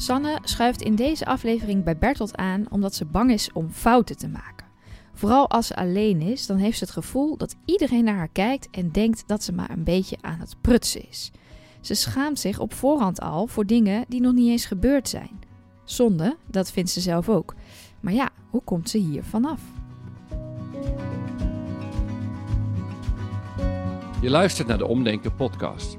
Sanne schuift in deze aflevering bij Bertolt aan omdat ze bang is om fouten te maken. Vooral als ze alleen is, dan heeft ze het gevoel dat iedereen naar haar kijkt en denkt dat ze maar een beetje aan het prutsen is. Ze schaamt zich op voorhand al voor dingen die nog niet eens gebeurd zijn. Zonde, dat vindt ze zelf ook. Maar ja, hoe komt ze hier vanaf? Je luistert naar de Omdenken podcast.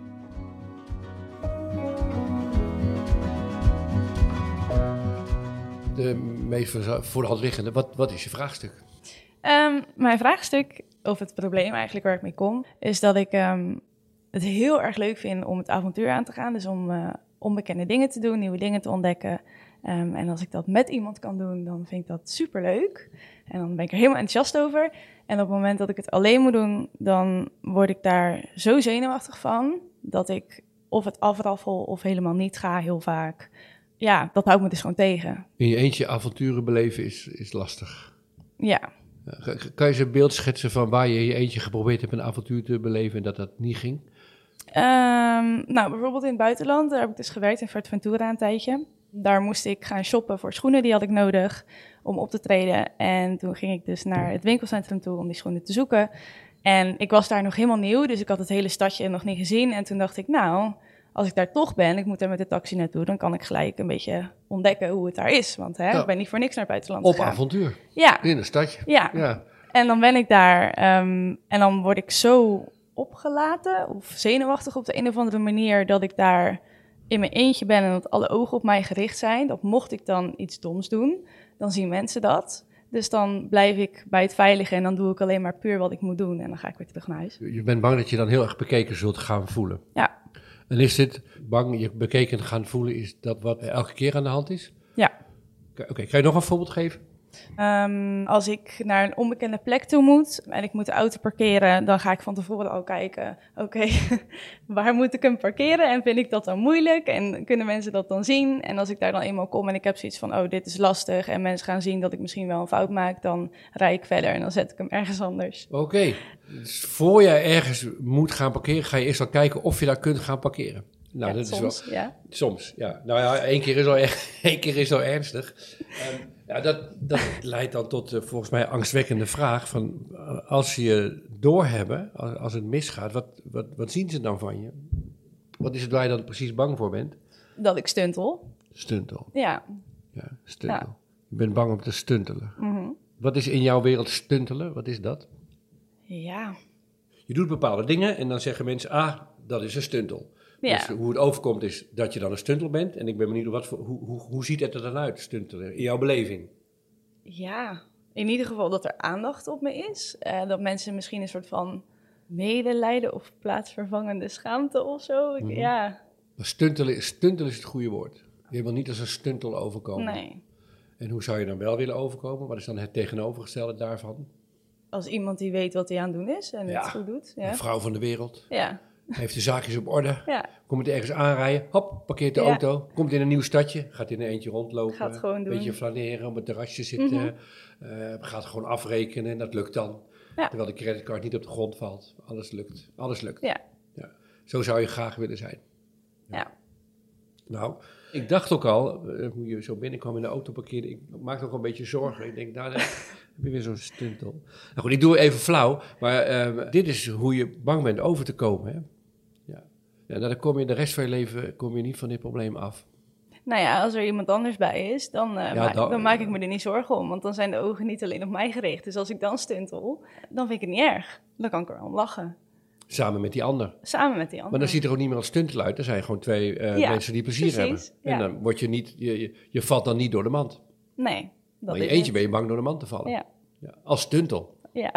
De meest voor liggende, wat, wat is je vraagstuk? Um, mijn vraagstuk, of het probleem eigenlijk waar ik mee kom, is dat ik um, het heel erg leuk vind om het avontuur aan te gaan. Dus om uh, onbekende dingen te doen, nieuwe dingen te ontdekken. Um, en als ik dat met iemand kan doen, dan vind ik dat super leuk. En dan ben ik er helemaal enthousiast over. En op het moment dat ik het alleen moet doen, dan word ik daar zo zenuwachtig van dat ik of het afraffel of helemaal niet ga, heel vaak. Ja, dat houdt me dus gewoon tegen. In je eentje avonturen beleven is, is lastig. Ja. Kan je eens een beeld schetsen van waar je in je eentje geprobeerd hebt een avontuur te beleven en dat dat niet ging? Um, nou, bijvoorbeeld in het buitenland, daar heb ik dus gewerkt in Fuerteventura een tijdje. Daar moest ik gaan shoppen voor schoenen, die had ik nodig om op te treden. En toen ging ik dus naar het winkelcentrum toe om die schoenen te zoeken. En ik was daar nog helemaal nieuw, dus ik had het hele stadje nog niet gezien. En toen dacht ik, nou, als ik daar toch ben, ik moet daar met de taxi naartoe, dan kan ik gelijk een beetje ontdekken hoe het daar is. Want hè, ik ben niet voor niks naar het buitenland Op gegaan. avontuur. Ja. In een stadje. Ja. ja. En dan ben ik daar um, en dan word ik zo opgelaten of zenuwachtig op de een of andere manier dat ik daar in mijn eentje ben en dat alle ogen op mij gericht zijn. Dat mocht ik dan iets doms doen, dan zien mensen dat. Dus dan blijf ik bij het veilige en dan doe ik alleen maar puur wat ik moet doen en dan ga ik weer terug naar huis. Je bent bang dat je dan heel erg bekeken zult gaan voelen. Ja. En is dit bang je bekeken gaan voelen, is dat wat elke keer aan de hand is? Ja. Oké, okay, kan je nog een voorbeeld geven? Um, als ik naar een onbekende plek toe moet en ik moet de auto parkeren, dan ga ik van tevoren al kijken, oké, okay, waar moet ik hem parkeren en vind ik dat dan moeilijk en kunnen mensen dat dan zien? En als ik daar dan eenmaal kom en ik heb zoiets van, oh, dit is lastig en mensen gaan zien dat ik misschien wel een fout maak, dan rijd ik verder en dan zet ik hem ergens anders. Oké, okay. dus voor jij ergens moet gaan parkeren, ga je eerst al kijken of je daar kunt gaan parkeren. Nou, ja, dat soms, is wel, ja. Soms, ja. Nou ja, één keer is al, één keer is al ernstig. Um, ja, dat, dat leidt dan tot uh, volgens mij angstwekkende vraag van uh, als ze je doorhebben, als, als het misgaat, wat, wat, wat zien ze dan van je? Wat is het waar je dan precies bang voor bent? Dat ik stuntel. Stuntel. Ja. Ja, stuntel. Ja. Je bent bang om te stuntelen. Mm -hmm. Wat is in jouw wereld stuntelen? Wat is dat? Ja. Je doet bepaalde dingen en dan zeggen mensen, ah, dat is een stuntel. Ja. Dus hoe het overkomt is dat je dan een stuntel bent. En ik ben benieuwd, wat voor, hoe, hoe, hoe ziet het er dan uit, stuntelen, in jouw beleving? Ja, in ieder geval dat er aandacht op me is. Uh, dat mensen misschien een soort van medelijden of plaatsvervangende schaamte of zo. Ik, Mhm. Ja, Maar stuntelen, stuntelen is het goede woord. Je wil niet als een stuntel overkomen. nee. En hoe zou je dan wel willen overkomen? Wat is dan het tegenovergestelde daarvan? Als iemand die weet wat hij aan het doen is en Ja. het goed doet. Een Ja, vrouw van de wereld, ja. Heeft de zaakjes op orde, ja. komt het ergens aanrijden, hop, parkeert de Ja. auto, komt in een nieuw stadje, gaat in een eentje rondlopen, Gaat gewoon een doen. beetje flaneren, op het terrasje zitten, Mhm. eh, gaat gewoon afrekenen en dat lukt dan. Ja. Terwijl de creditcard niet op de grond valt. Alles lukt. Alles lukt. Ja. Zo zou je graag willen zijn. Ja. Nou, ik dacht ook al, eh, hoe je zo binnenkwam in de auto parkeerde, ik maakte ook een beetje zorgen. Ik denk, nou, daar heb je weer zo'n stuntel. Nou goed, ik doe even flauw, maar eh, dit is hoe je bang bent over te komen. Hè? Ja. nou, dan kom je de rest van je leven kom je niet van dit probleem af. Nou ja, als er iemand anders bij is, dan, uh, Ja, maak, dan- dan maak ik me er niet zorgen om. Want dan zijn de ogen niet alleen op mij gericht. Dus als ik dan stuntel, dan vind ik het niet erg. Dan kan ik er om lachen. Samen met die ander. Samen met die Maar anderen. dan ziet er ook niet meer als stuntel uit. Er zijn gewoon twee eh, Ja, mensen die plezier precies, hebben. En ja. dan word je niet, je, je, je valt dan niet door de mand. Nee, dat Maar in je eentje het. ben je bang door de mand te vallen. Ja, Ja, als stuntel. ja.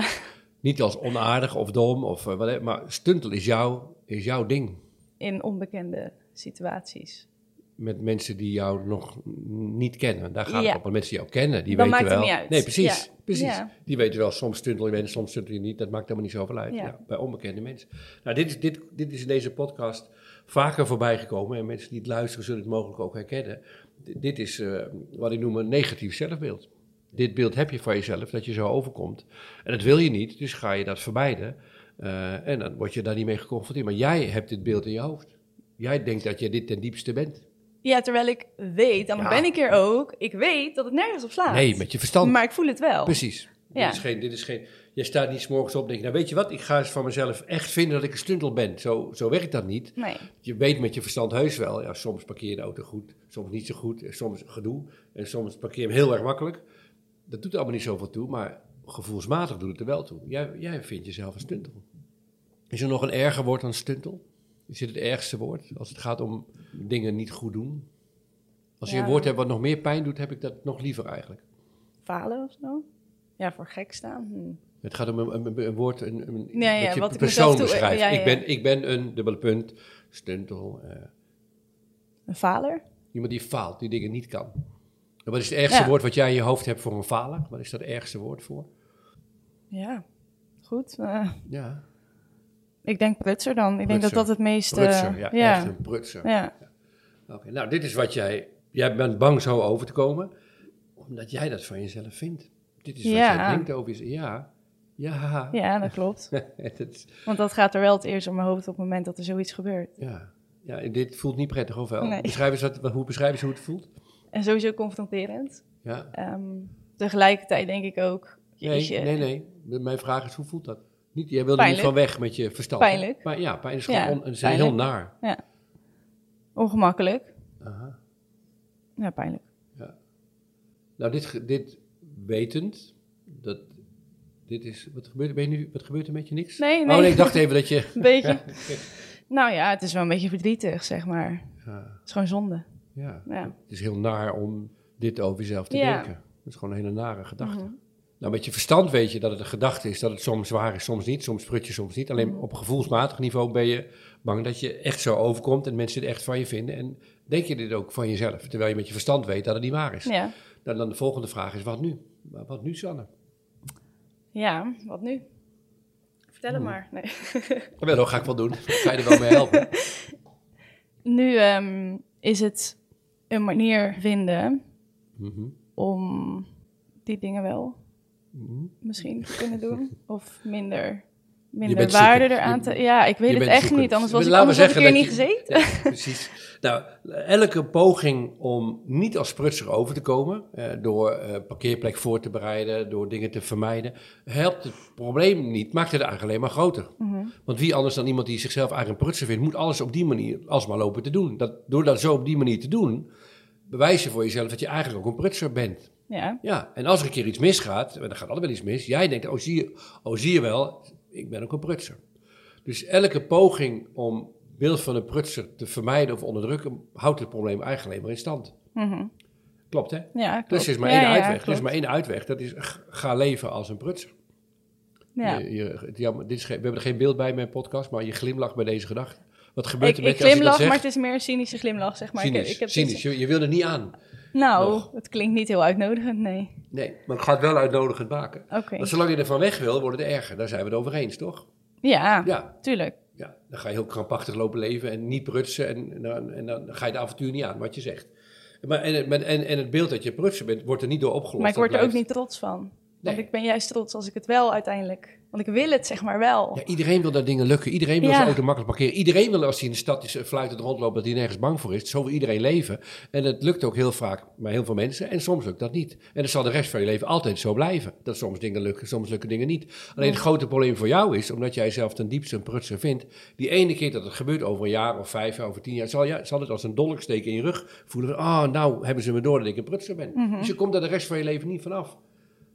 Niet als onaardig of dom, of, eh, wat- maar stuntel is, jouw is jouw ding. In onbekende situaties. met mensen die jou nog niet kennen. Daar gaat Ja. het op. Mensen die jou kennen, die Dan weten maakt het wel. niet uit. Nee, precies. Ja. precies. Ja. Die weten wel, soms stuntel je bent, soms stuntel je niet. Dat maakt helemaal niet zoveel uit. Bij onbekende mensen. Nou, dit is, dit, dit is in deze podcast vaker voorbij gekomen. En mensen die het luisteren zullen het mogelijk ook herkennen. D- dit is eh, wat ik noem een negatief zelfbeeld. Dit beeld heb je van jezelf, dat je zo overkomt. En dat wil je niet, dus ga je dat vermijden. Eh, en dan word je daar niet mee geconfronteerd. Maar jij hebt dit beeld in je hoofd. Jij denkt dat je dit ten diepste bent. Ja, terwijl ik weet, dan Ja. ben ik er ook, ik weet dat het nergens op slaat. Nee, met je verstand. Maar ik voel het wel. Precies. Ja. Dit is geen, dit is geen, je staat niet 's morgens op en denk, nou weet je wat, ik ga eens van mezelf echt vinden dat ik een stuntel ben. Zo, zo werkt dat niet. Nee. Je weet met je verstand heus wel, ja, soms parkeer je de auto goed, soms niet zo goed, soms gedoe. En soms parkeer je hem heel erg makkelijk. Dat doet allemaal niet zoveel toe, maar gevoelsmatig doet het er wel toe. Jij, jij vindt jezelf een stuntel. Is er nog een erger woord dan stuntel? Is dit het ergste woord als het gaat om dingen niet goed doen? Als je Ja. een woord hebt wat nog meer pijn doet, heb ik dat nog liever eigenlijk. Falen of zo? Ja, voor gek staan. Hm. Het gaat om een, een, een woord, een, een, Ja, ja, dat je wat persoon toe- beschrijft. Ik, ben, ik ben een, dubbele punt, stuntel, eh, Een faler? iemand die faalt, die dingen niet kan. En wat is het ergste woord wat jij in je hoofd hebt voor een faler? Wat is dat ergste woord voor? Ja, goed. Eh, Ja, ik denk prutser dan. Ik denk dat dat het meeste... prutser. Ja, ja. echt een prutser. Ja. Oké, nou, dit is wat jij... Jij bent bang zo over te komen, omdat jij dat van jezelf vindt. Dit is wat Ja. jij denkt over jezelf. Ja, ja. ja, dat klopt. Want dat gaat er wel het eerst op mijn hoofd op het moment dat er zoiets gebeurt. ja. ja, en dit voelt niet prettig, of wel? Nee. Beschrijf eens wat, hoe beschrijf eens hoe het voelt? En sowieso confronterend. Ja. Ehm, tegelijkertijd denk ik ook... Nee, nee, nee. Mijn vraag is, hoe voelt dat? Niet, jij wilde Pijnlijk. niet van weg met je verstand. Pijnlijk. Maar ja, pijn is gewoon Ja, on- het is pijnlijk. heel naar. Ongemakkelijk. Aha. Ja, pijnlijk. Nou, dit, dit wetend, dat, dit is, wat gebeurt, ben je nu, wat gebeurt er met je niks? Nee, Oh nee. nee, ik dacht even dat je... Een beetje. nou ja, het is wel een beetje verdrietig, zeg maar. Ja, Het is gewoon zonde. ja. Ja. Het is heel naar om dit over jezelf te Ja. denken. Dat is gewoon een hele nare gedachte. Mhm. Nou, met je verstand weet je dat het een gedachte is, dat het soms waar is, soms niet. Soms prut je, soms niet. Alleen op gevoelsmatig niveau ben je bang dat je echt zo overkomt en mensen het echt van je vinden. En denk je dit ook van jezelf, terwijl je met je verstand weet dat het niet waar is. Ja. Dan, dan de volgende vraag is, wat nu? Wat nu, Sanne? Ja, wat nu? Vertel het Hmm. maar. Nee. Wel, dat ga ik wel doen. Ga je er wel mee helpen? Nu ehm, is het een manier vinden Mhm. om die dingen wel. Misschien te kunnen doen. Of minder, minder waarde eraan te... Ja, ik weet het echt niet. Anders was ik, anders ik hier zeggen niet je- gezeten. Ja, precies. Nou, elke poging om niet als prutser over te komen, eh, door eh, parkeerplek voor te bereiden, door dingen te vermijden, helpt het probleem niet, maakt het eigenlijk alleen maar groter. Mhm. Want wie anders dan iemand die zichzelf eigenlijk een prutser vindt, moet alles op die manier alsmaar lopen te doen. Dat, door dat zo op die manier te doen, bewijs je voor jezelf dat je eigenlijk ook een prutser bent. Ja, Ja, en als er een keer iets misgaat, en er gaat altijd wel iets mis, jij denkt, oh zie, je, oh zie je wel, ik ben ook een prutser. Dus elke poging om beeld van een prutser te vermijden of onderdrukken, houdt het probleem eigenlijk alleen maar in stand. Mhm. Klopt hè? ja klopt. Dus er is maar Ja, één ja, uitweg. er is maar één uitweg, dat is ga leven als een prutser. Ja. Je, ja, dit is we hebben er geen beeld bij in mijn podcast, maar je glimlacht bij deze gedachte. Wat gebeurt Ik, er met ik je als je dat glimlach, maar het is meer een cynische glimlach, zeg maar. Ik- cynisch, ik heb cynisch. Je, je wil er niet aan. Nou, Nog. het klinkt niet heel uitnodigend, nee. Nee, maar het gaat wel uitnodigend maken. Oké. Want zolang je ervan weg wil, wordt het erger. Daar zijn we het over eens, toch? Ja, Ja, tuurlijk. Ja, dan ga je heel krampachtig lopen leven en niet prutsen en, en, dan, en dan ga je de avontuur niet aan, wat je zegt. Maar, en, het- en, en het beeld dat je prutsen bent, wordt er niet door opgelost. Maar ik word er ook niet trots van. Want Nee. ik ben juist trots als ik het wel uiteindelijk... Want ik wil het zeg maar wel. Ja, iedereen wil dat dingen lukken. Iedereen wil Ja. zijn auto makkelijk parkeren. Iedereen wil als hij in de stad is, eh, fluitend rondloopt, dat hij nergens bang voor is. Zo wil iedereen leven. En het lukt ook heel vaak bij heel veel mensen. En soms lukt dat niet. En dat zal de rest van je leven altijd zo blijven. Dat soms dingen lukken, soms lukken dingen niet. Alleen het grote probleem voor jou is, omdat jij zelf ten diepste een prutser vindt, die ene keer dat het gebeurt over een jaar of vijf jaar, over tien jaar, zal, je, zal het als een dolk steken in je rug voelen. van, Ah, nou hebben ze me door dat ik een prutser ben. Mhm. Dus je komt daar de rest van je leven niet vanaf.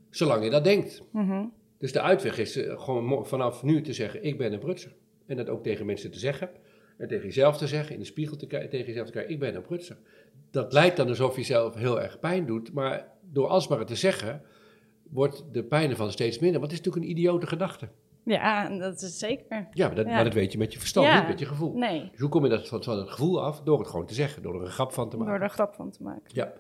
Zolang je dat denkt. Mhm. Dus de uitweg is eh, gewoon vanaf nu te zeggen, ik ben een prutser. En dat ook tegen mensen te zeggen. En tegen jezelf te zeggen, in de spiegel te kijken, tegen jezelf te kijken, ik ben een prutser. Dat lijkt dan alsof je zelf heel erg pijn doet, maar door alsmaar het te zeggen, wordt de pijn ervan steeds minder. Want het is natuurlijk een idiote gedachte. Ja, dat is zeker. Ja, maar dat, Ja. maar dat weet je met je verstand, Ja. niet met je gevoel. Nee, Dus hoe kom je dat van, van het gevoel af? Door het gewoon te zeggen, door er een grap van te maken. door er een grap van te maken. Ja,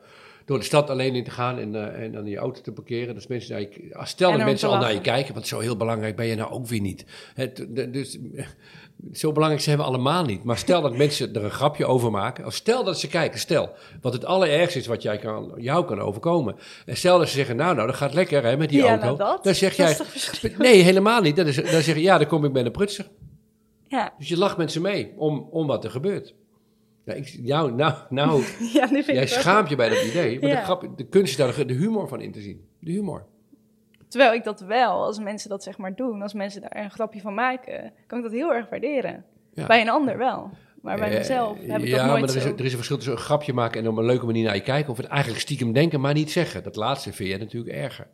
door de stad alleen in te gaan en, eh, en dan je auto te parkeren. Dus mensen naar je, stel dat mensen al naar je kijken, want zo heel belangrijk ben je nou ook weer niet. Het, de- dus, zo belangrijk zijn we allemaal niet. Maar stel dat mensen er een grapje over maken. Of stel dat ze kijken, stel. Wat het allerergste is wat jij kan, jou kan overkomen. En stel dat ze zeggen, nou, nou, dat gaat lekker hè, met die Ja, auto. nou dat. Dan zeg jij, nee, helemaal niet. Dan, is, dan zeg je, ja, dan kom ik met een prutser. Ja, Dus je lacht met ze mee om, om wat er gebeurt. Ja, ik, jou, nou, nou, ja nu vind Jij ik wel schaamt je bij dat idee. Maar Ja. de, grap, de kunst is daar de- humor van in te zien. De humor. Terwijl ik dat wel, als mensen dat zeg maar doen, als mensen daar een grapje van maken, kan ik dat heel erg waarderen. Ja. Bij een ander wel. Maar bij Eh, mezelf heb ik ja, dat nooit maar er is, zo. er is een verschil tussen een grapje maken en op een leuke manier naar je kijken. Of het eigenlijk stiekem denken, maar niet zeggen. Dat laatste vind je natuurlijk erger.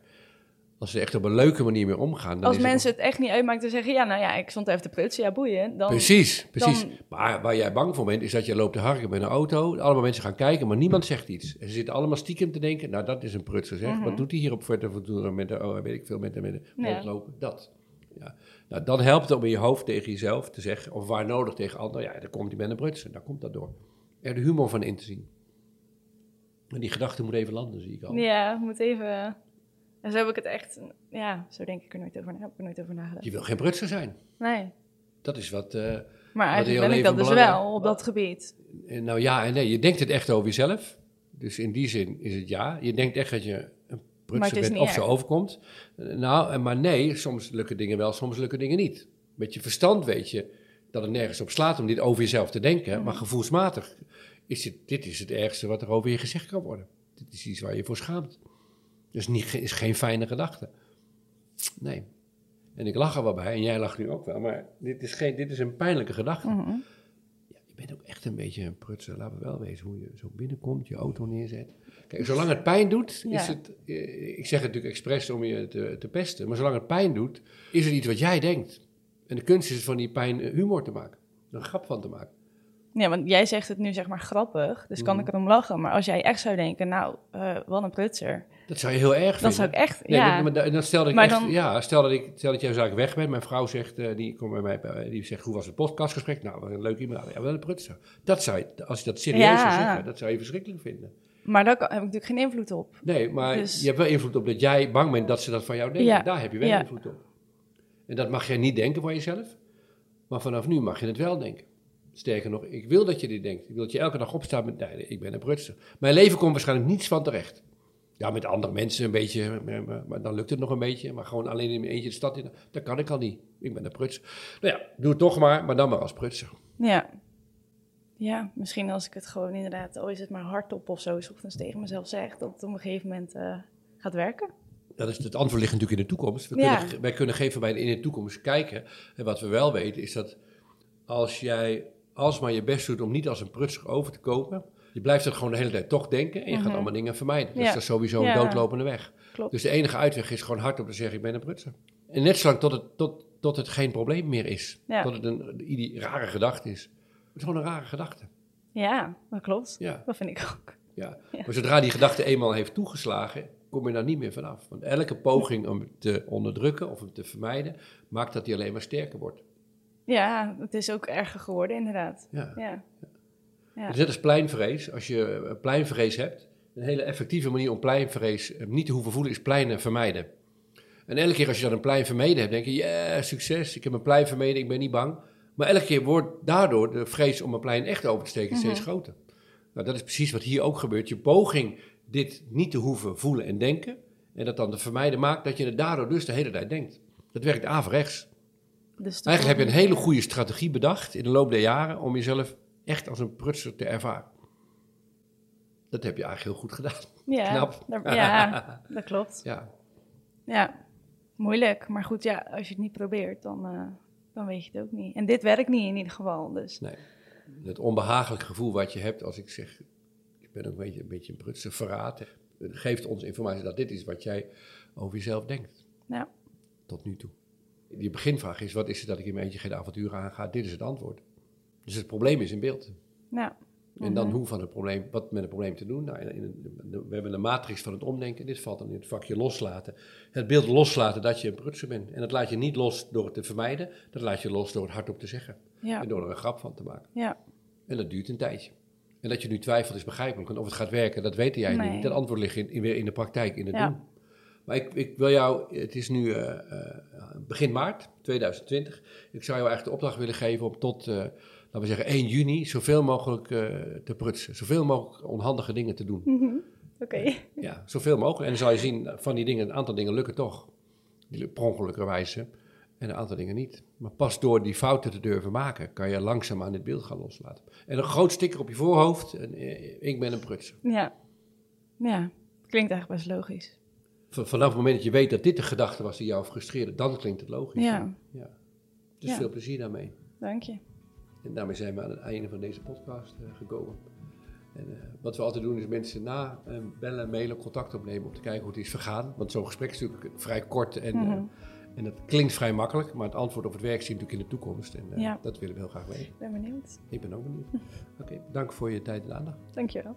Als ze echt op een leuke manier mee omgaan. Dan Als het mensen het echt niet uitmaken te zeggen, ja, nou ja, ik stond even te prutsen, ja, boeien. Dan, Precies, precies. dan- Maar waar jij bang voor bent, is dat je loopt te harken met een auto. Allemaal mensen gaan kijken, maar niemand zegt iets. En ze zitten allemaal stiekem te denken, nou dat is een prutser zeg. Mhm. Wat doet hij hier op Fuerteventura met de, oh, weet ik veel, met de, met de Ja. rondlopen? Dat. Ja. Nou, dan helpt het om in je hoofd tegen jezelf te zeggen, of waar nodig tegen anderen, ja, dan komt hij met een prutser. Dan komt dat door. Er de humor van in te zien. En die gedachte moet even landen, zie ik al. Ja, moet even... En zo heb ik het echt... Ja, zo denk ik er nooit over, na- heb ik er nooit over nagedacht. Je wil geen prutser zijn. Nee. Dat is wat... eh, Maar eigenlijk ben ik dat dus wel, op dat gebied. Eh, Nou ja en nee, je denkt het echt over jezelf. Dus in die zin is het ja. Je denkt echt dat je een prutser bent of zo overkomt. Eh, Nou, maar nee, soms lukken dingen wel, soms lukken dingen niet. Met je verstand weet je dat het nergens op slaat om dit over jezelf te denken. Maar gevoelsmatig is dit, dit is het ergste wat er over je gezegd kan worden. Dit is iets waar je voor schaamt. Dus niet, is geen fijne gedachte. Nee. En ik lach er wel bij, en jij lacht nu ook wel, maar dit is, geen, dit is een pijnlijke gedachte. Mhm. Ja, je bent ook echt een beetje een prutser. Laten we wel wezen hoe je zo binnenkomt, je auto neerzet. Kijk, zolang het pijn doet, Ja. is het... eh, Ik zeg het natuurlijk expres om je te, te pesten. Maar zolang het pijn doet, is het iets wat jij denkt. En de kunst is van die pijn eh, humor te maken. Er een grap van te maken. Ja, want jij zegt het nu zeg maar grappig, dus Mhm. kan ik erom lachen. Maar als jij echt zou denken, nou, eh, wat een prutser. Dat zou je heel erg vinden. Dat zou ik echt, Nee, ja. maar, maar da- dan stel dat ik echt, dan- ja, stel dat ik, stel dat jij zaak weg bent. Mijn vrouw zegt, eh, die komt bij mij, die zegt, hoe was het podcastgesprek? Nou, wat een leuk iemand. Ja, wel een prutser. Dat zou je, als je dat serieus Ja. zou zeggen, dat zou je verschrikkelijk vinden. Maar daar heb ik natuurlijk geen invloed op. Nee, maar Dus- je hebt wel invloed op dat jij bang bent dat ze dat van jou denken. Ja. Daar heb je wel invloed op. En dat mag jij niet denken van jezelf. Maar vanaf nu mag je het wel denken. Sterker nog, ik wil dat je dit denkt. Ik wil dat je elke dag opstaat met, nee, ik ben een prutser. Mijn leven komt waarschijnlijk niets van terecht. Ja, met andere mensen een beetje, maar, dan lukt het nog een beetje. Maar gewoon alleen in mijn eentje de stad in, dat kan ik al niet. Ik ben een prutser. Nou ja, doe het toch maar, maar dan maar als prutser. Ja. Ja, misschien als ik het gewoon inderdaad, oh is het maar hardop of zo, 's ochtends tegen mezelf zeg, dat het op een gegeven moment eh, gaat werken. Dat is, het antwoord ligt natuurlijk in de toekomst. We Ja. kunnen, wij kunnen geven bij in de toekomst kijken. En wat we wel weten is dat als jij alsmaar je best doet om niet als een prutser over te kopen, je blijft het gewoon de hele tijd toch denken en je gaat Mhm. allemaal dingen vermijden. Dus Ja. dat is sowieso een Ja. doodlopende weg. Klopt. Dus de enige uitweg is gewoon hardop te zeggen, ik ben een prutser. En net zolang tot het, tot, tot het geen probleem meer is. Ja. Tot het een, een rare gedachte is. Het is gewoon een rare gedachte. Ja, dat klopt. Ja. Dat vind ik ook. Ja. Maar zodra die gedachte eenmaal heeft toegeslagen, kom je daar niet meer vanaf. Want elke poging om het te onderdrukken of hem te vermijden, maakt dat hij alleen maar sterker wordt. Ja, het is ook erger geworden inderdaad. Ja. Ja. Ja. Het is net als pleinvrees. Als je eh, pleinvrees hebt, een hele effectieve manier om pleinvrees eh, niet te hoeven voelen, is pleinen vermijden. En elke keer als je dan een plein vermeden hebt, denk je, ja, succes, ik heb een plein vermeden, ik ben niet bang. Maar elke keer wordt daardoor de vrees om een plein echt over te steken steeds Mhm. groter. Nou, dat is precies wat hier ook gebeurt. Je poging dit niet te hoeven voelen en denken, en dat dan te vermijden maakt dat je het daardoor dus de hele tijd denkt. Dat werkt averechts. Dus Eigenlijk heb je een hele goede strategie bedacht in de loop der jaren om jezelf echt als een prutser te ervaren. Dat heb je eigenlijk heel goed gedaan. ja, knap. daar- ja, dat klopt. Ja, Ja, moeilijk. Maar goed, ja, als je het niet probeert, dan, eh, dan weet je het ook niet. En dit werkt niet in ieder geval. Dus nee. Het onbehagelijk gevoel wat je hebt als ik zeg, ik ben ook een beetje een, beetje een prutser, verraad, geeft ons informatie dat dit is wat jij over jezelf denkt. ja, Tot nu toe. Die beginvraag is, wat is het dat ik in mijn eentje geen avonturen aanga? Dit is het antwoord. Dus het probleem is in beeld. ja. En dan hoe van het probleem, wat met het probleem te doen. Nou, in, in, we hebben een matrix van het omdenken. Dit valt dan in het vakje loslaten. Het beeld loslaten dat je een prutser bent. En dat laat je niet los door het te vermijden. Dat laat je los door het hardop te zeggen. Ja. En door er een grap van te maken. Ja. En dat duurt een tijdje. En dat je nu twijfelt is begrijpelijk. Want of het gaat werken, dat weet jij Nee. niet. Dat antwoord ligt in, in, weer in de praktijk, in het Ja. doen. Maar ik, ik wil jou, het is nu eh, eh, begin maart 2020. Ik zou jou eigenlijk de opdracht willen geven om tot, eh, laten we zeggen, 1 juni zoveel mogelijk te prutsen. Zoveel mogelijk onhandige dingen te doen. Mhm. Oké. Ja, zoveel mogelijk. En dan zal je zien, van die dingen, een aantal dingen lukken toch. Die lukken per ongelukkige En een aantal dingen niet. Maar pas door die fouten te durven maken, kan je langzaam aan dit beeld gaan loslaten. En een groot sticker op je voorhoofd, en, ik ben een prutser. Ja. Ja. Klinkt eigenlijk best logisch. Vanaf het moment dat je weet dat dit de gedachte was die jou frustreerde, dan klinkt het logisch. Ja. ja. Dus Ja. veel plezier daarmee. Dank je. En daarmee zijn we aan het einde van deze podcast eh, gekomen. En eh, wat we altijd doen is mensen na eh, bellen, mailen, contact opnemen om te kijken hoe het is vergaan. Want zo'n gesprek is natuurlijk vrij kort en, Mhm. en het klinkt vrij makkelijk, maar het antwoord op het werk zie je natuurlijk in de toekomst. En Ja. dat willen we heel graag weten. Ik ben benieuwd. Ik ben ook benieuwd. Oké, dank voor je tijd en aandacht. Dank je wel.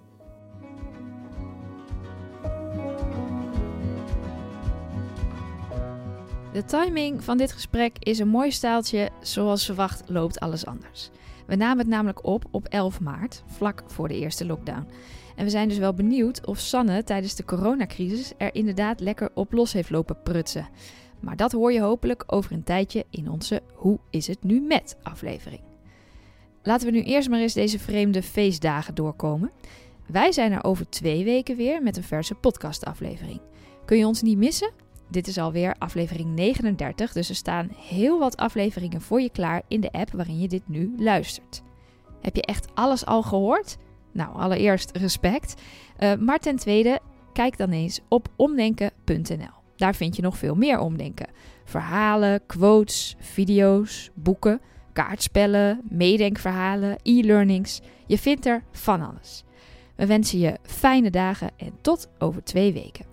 De timing van dit gesprek is een mooi staaltje. Zoals verwacht loopt alles anders. We namen het namelijk op op 11 maart, vlak voor de eerste lockdown. En we zijn dus wel benieuwd of Sanne tijdens de coronacrisis er inderdaad lekker op los heeft lopen prutsen. Maar dat hoor je hopelijk over een tijdje in onze Hoe is het nu met aflevering. Laten we nu eerst maar eens deze vreemde feestdagen doorkomen. Wij zijn er over twee weken weer met een verse podcastaflevering. Kun je ons niet missen? Dit is alweer aflevering 39, dus er staan heel wat afleveringen voor je klaar in de app waarin je dit nu luistert. Heb je echt alles al gehoord? Nou, allereerst respect. Eh, maar ten tweede, kijk dan eens op omdenken.nl. Daar vind je nog veel meer omdenken. Verhalen, quotes, video's, boeken, kaartspellen, meedenkverhalen, e-learnings. Je vindt er van alles. We wensen je fijne dagen en tot over twee weken.